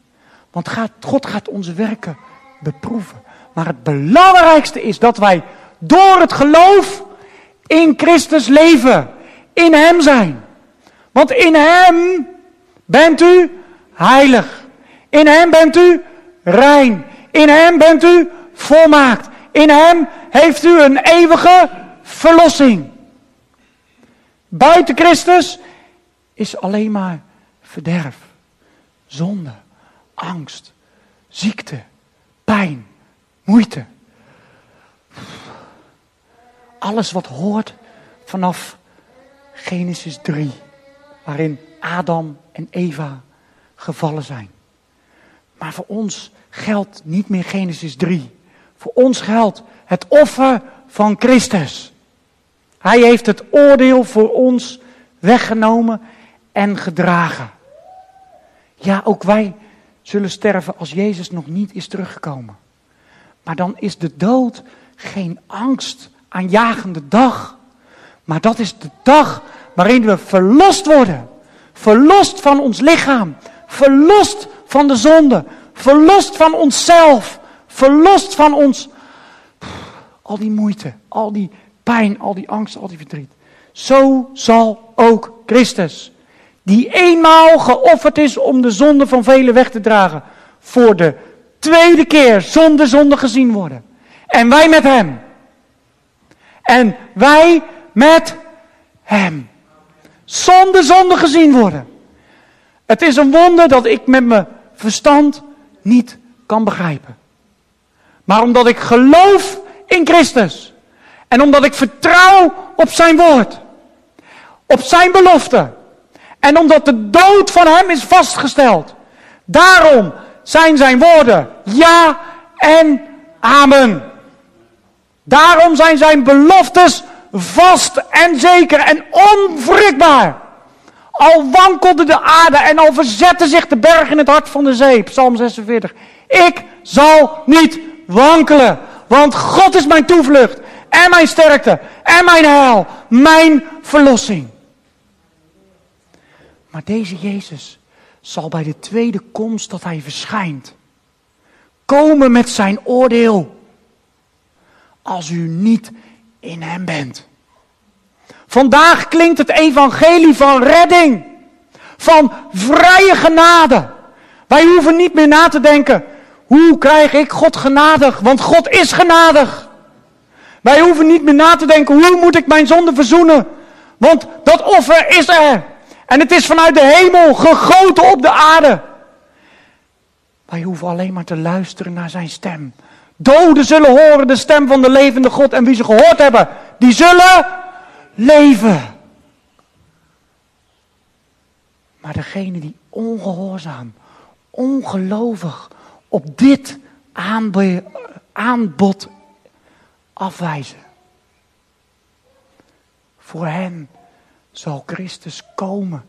Want God gaat onze werken beproeven. Maar het belangrijkste is dat wij door het geloof in Christus leven. In Hem zijn. Want in Hem bent u heilig. In Hem bent u rein. In Hem bent u volmaakt. In Hem heeft u een eeuwige verlossing. Buiten Christus is alleen maar verderf, zonde, angst, ziekte, pijn, moeite. Alles wat hoort vanaf Genesis 3, waarin Adam en Eva gevallen zijn. Maar voor ons geldt niet meer Genesis 3. Voor ons geldt het offer van Christus. Hij heeft het oordeel voor ons weggenomen en gedragen. Ja, ook wij zullen sterven als Jezus nog niet is teruggekomen. Maar dan is de dood geen angst aanjagende dag. Maar dat is de dag waarin we verlost worden. Verlost van ons lichaam. Verlost van de zonde. Verlost van onszelf. Verlost van ons. Al die moeite, al die pijn, al die angst, al die verdriet. Zo zal ook Christus, die eenmaal geofferd is om de zonde van velen weg te dragen, voor de tweede keer zonder zonde gezien worden. En wij met hem. En wij met hem. Zonder zonde gezien worden. Het is een wonder dat ik met mijn verstand niet kan begrijpen. Maar omdat ik geloof in Christus. En omdat ik vertrouw op zijn woord. Op zijn belofte. En omdat de dood van hem is vastgesteld. Daarom zijn zijn woorden ja en amen. Daarom zijn zijn beloftes vast en zeker en onwrikbaar. Al wankelde de aarde en al verzette zich de berg in het hart van de zee. Psalm 46. Ik zal niet wankelen, want God is mijn toevlucht en mijn sterkte en mijn heil, mijn verlossing. Maar deze Jezus zal bij de tweede komst dat hij verschijnt komen met zijn oordeel als u niet in hem bent. Vandaag klinkt het evangelie van redding, van vrije genade. Wij hoeven niet meer na te denken, hoe krijg ik God genadig? Want God is genadig. Wij hoeven niet meer na te denken, hoe moet ik mijn zonde verzoenen? Want dat offer is er. En het is vanuit de hemel gegoten op de aarde. Wij hoeven alleen maar te luisteren naar zijn stem. Doden zullen horen de stem van de levende God. En wie ze gehoord hebben, die zullen leven. Maar degene die ongehoorzaam, ongelovig op dit aanbod afwijzen. Voor hen zal Christus komen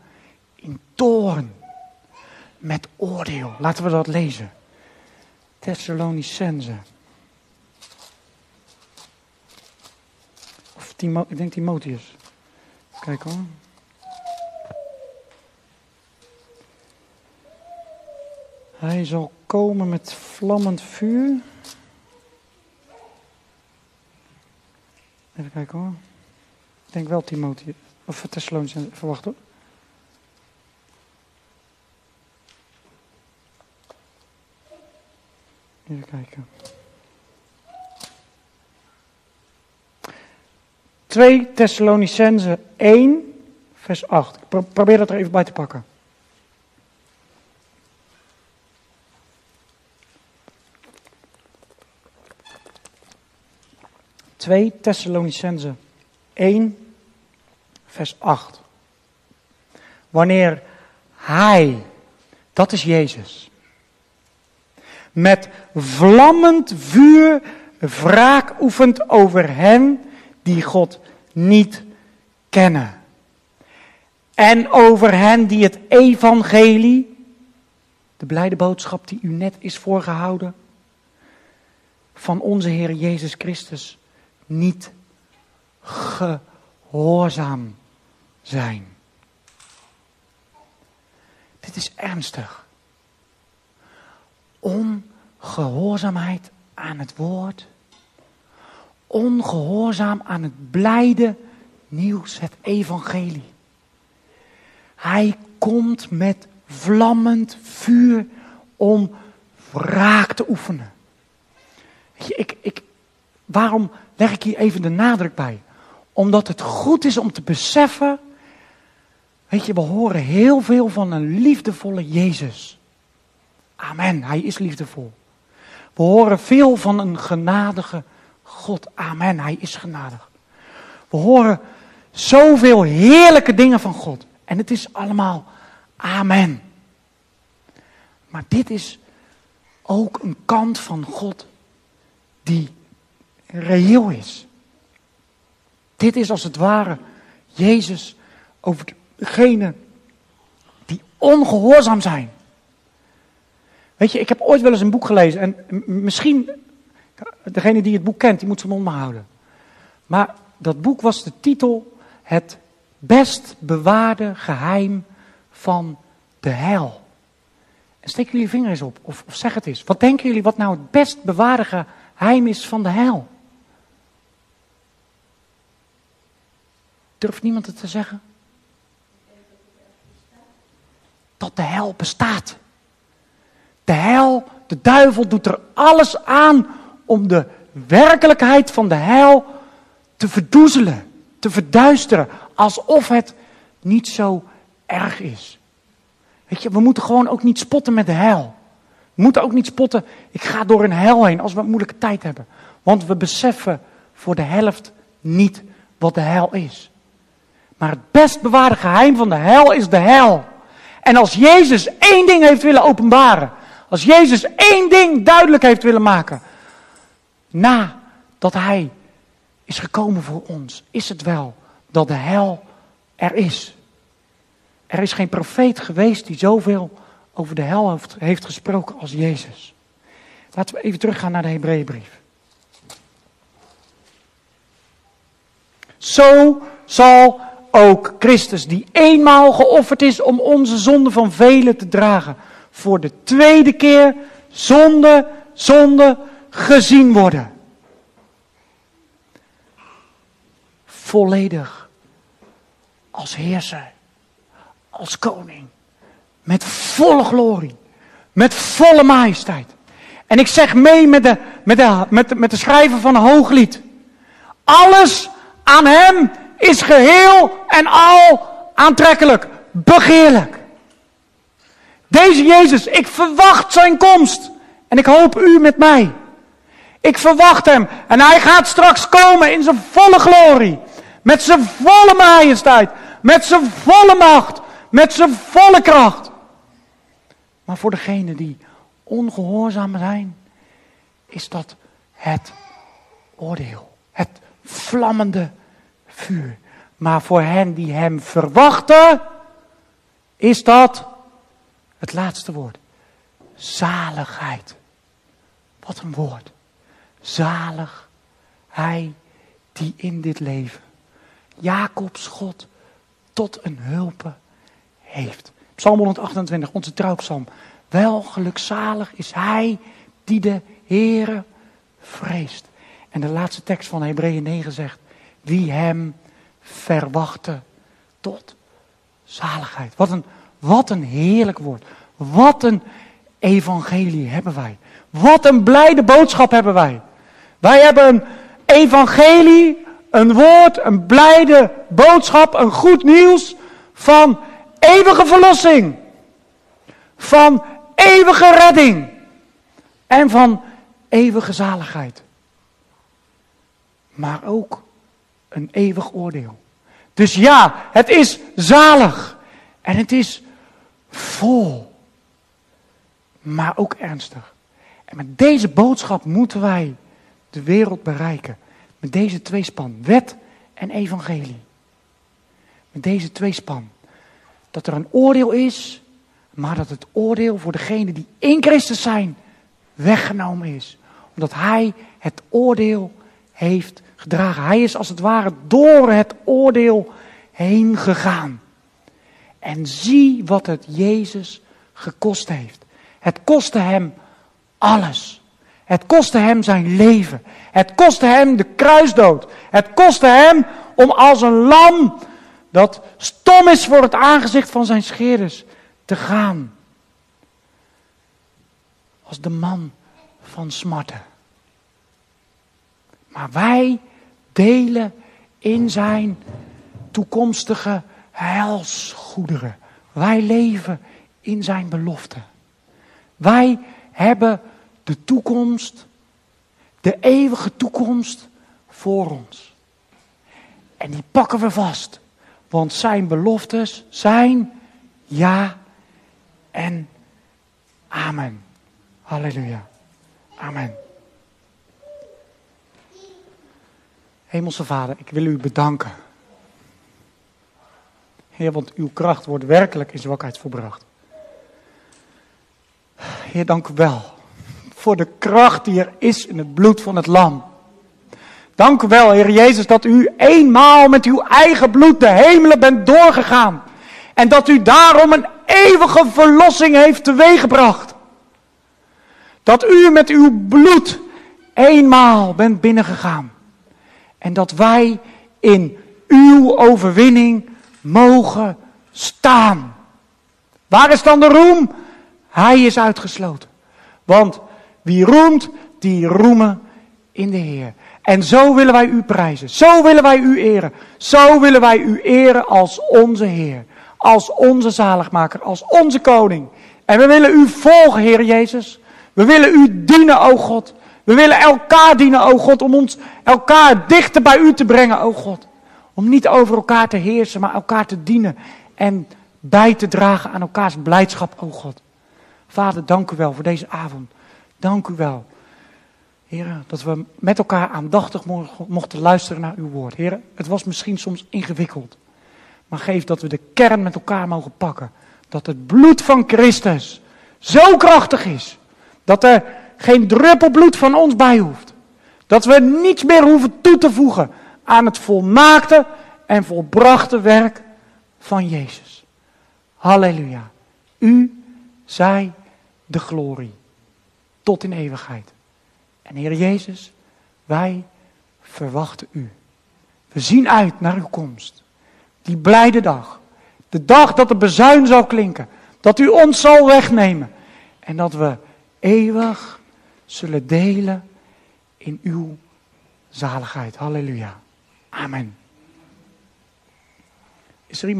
in toorn met oordeel. Laten we dat lezen. Thessalonicense. Of Timo, ik denk Timotheus. Kijk hoor. Hij zal komen met vlammend vuur. Even kijken hoor. Ik denk wel Timotheus. Of Thessalonicense. Verwacht hoor. Even kijken. 2 Thessalonicense 1, vers 8. Ik probeer dat er even bij te pakken. Twee Thessalonicense 1, vers 8. Wanneer Hij, dat is Jezus, met vlammend vuur wraak oefent over hen die God niet kennen. En over hen die het evangelie, de blijde boodschap die u net is voorgehouden, van onze Heer Jezus Christus niet gehoorzaam zijn. Dit is ernstig ongehoorzaamheid aan het woord, ongehoorzaam aan het blijde nieuws, het evangelie. Hij komt met vlammend vuur om wraak te oefenen. Ik, ik, waarom leg ik hier even de nadruk bij? Omdat het goed is om te beseffen, weet je, we horen heel veel van een liefdevolle Jezus. Amen, hij is liefdevol. We horen veel van een genadige God. Amen, hij is genadig. We horen zoveel heerlijke dingen van God. En het is allemaal amen. Maar dit is ook een kant van God die reëel is. Dit is als het ware Jezus over degenen die ongehoorzaam zijn. Weet je, ik heb ooit wel eens een boek gelezen en misschien, degene die het boek kent, die moet zijn mond maar houden. Maar dat boek was de titel Het best bewaarde geheim van de hel. En steek jullie vinger eens op, of, of zeg het eens. Wat denken jullie wat nou het best bewaarde geheim is van de hel? Durft niemand het te zeggen? Dat de hel bestaat. De hel, de duivel doet er alles aan om de werkelijkheid van de hel te verdoezelen, te verduisteren, alsof het niet zo erg is. Weet je, we moeten gewoon ook niet spotten met de hel. We moeten ook niet spotten, ik ga door een hel heen als we een moeilijke tijd hebben. Want we beseffen voor de helft niet wat de hel is. Maar het best bewaarde geheim van de hel is de hel. En als Jezus één ding heeft willen openbaren, als Jezus één ding duidelijk heeft willen maken, nadat Hij is gekomen voor ons, is het wel dat de hel er is. Er is geen profeet geweest die zoveel over de hel heeft, gesproken als Jezus. Laten we even teruggaan naar de Hebreeënbrief. Zo zal ook Christus, die eenmaal geofferd is om onze zonde van velen te dragen, voor de tweede keer zonde, zonde gezien worden. Volledig als heerser, als koning, met volle glorie, met volle majesteit. En ik zeg mee met de, met de, met de, met de schrijver van hooglied. Alles aan hem is geheel en al aantrekkelijk, begeerlijk. Deze Jezus, ik verwacht zijn komst. En ik hoop u met mij. Ik verwacht hem. En hij gaat straks komen in zijn volle glorie. Met zijn volle majesteit. Met zijn volle macht. met zijn volle kracht. Maar voor degenen die ongehoorzaam zijn, is dat het oordeel. Het vlammende vuur. Maar voor hen die hem verwachten, is dat het laatste woord. Zaligheid. Wat een woord. Zalig hij die in dit leven Jacobs God tot een hulpe heeft. Psalm 128, onze trouwpsalm. Wel gelukzalig is hij die de Heere vreest. En de laatste tekst van Hebreeën 9 zegt, wie hem verwachten tot zaligheid. Wat een, wat een heerlijk woord. Wat een evangelie hebben wij. Wat een blijde boodschap hebben wij. Wij hebben een evangelie, een woord, een blijde boodschap, een goed nieuws van eeuwige verlossing. Van eeuwige redding. En van eeuwige zaligheid. Maar ook een eeuwig oordeel. Dus ja, het is zalig. En het is vol. Maar ook ernstig. En met deze boodschap moeten wij de wereld bereiken. Met deze tweespan, wet en evangelie. Met deze tweespan. Dat er een oordeel is, maar dat het oordeel voor degenen die in Christus zijn weggenomen is. Omdat Hij het oordeel heeft gedragen. Hij is als het ware door het oordeel heen gegaan. En zie wat het Jezus gekost heeft. Het kostte hem alles. Het kostte hem zijn leven. Het kostte hem de kruisdood. Het kostte hem om als een lam dat stom is voor het aangezicht van zijn scheerders te gaan. Als de man van smarten. Maar wij delen in zijn toekomstige heilsgoederen. Wij leven in zijn belofte. Wij hebben de toekomst, de eeuwige toekomst voor ons. En die pakken we vast. Want zijn beloftes zijn ja en amen. Halleluja. Amen. Hemelse Vader, ik wil u bedanken. Heer, want uw kracht wordt werkelijk in zwakheid volbracht. Heer, dank u wel voor de kracht die er is in het bloed van het lam. Dank u wel, Heer Jezus, dat u eenmaal met uw eigen bloed de hemelen bent doorgegaan. En dat u daarom een eeuwige verlossing heeft teweeggebracht. Dat u met uw bloed eenmaal bent binnengegaan. En dat wij in uw overwinning mogen staan. Waar is dan de roem? Hij is uitgesloten. Want wie roemt, die roemen in de Heer. En zo willen wij u prijzen. Zo willen wij u eren. Zo willen wij u eren als onze Heer. Als onze zaligmaker. Als onze koning. En we willen u volgen, Heer Jezus. We willen u dienen, o God. We willen elkaar dienen, o God, om ons elkaar dichter bij u te brengen, o God. Om niet over elkaar te heersen, maar elkaar te dienen en bij te dragen aan elkaars blijdschap, o God. Vader, dank u wel voor deze avond. Dank u wel. Heer, dat we met elkaar aandachtig mochten luisteren naar uw woord. Heer, het was misschien soms ingewikkeld. Maar geef dat we de kern met elkaar mogen pakken. Dat het bloed van Christus zo krachtig is. Dat er geen druppel bloed van ons bij hoeft. Dat we niets meer hoeven toe te voegen aan het volmaakte en volbrachte werk van Jezus. Halleluja. U zij de glorie tot in eeuwigheid. En Heer Jezus, wij verwachten U. We zien uit naar uw komst. Die blijde dag. De dag dat de bezuin zal klinken. Dat u ons zal wegnemen. En dat we eeuwig zullen delen in uw zaligheid. Halleluja. Amen. Is er iemand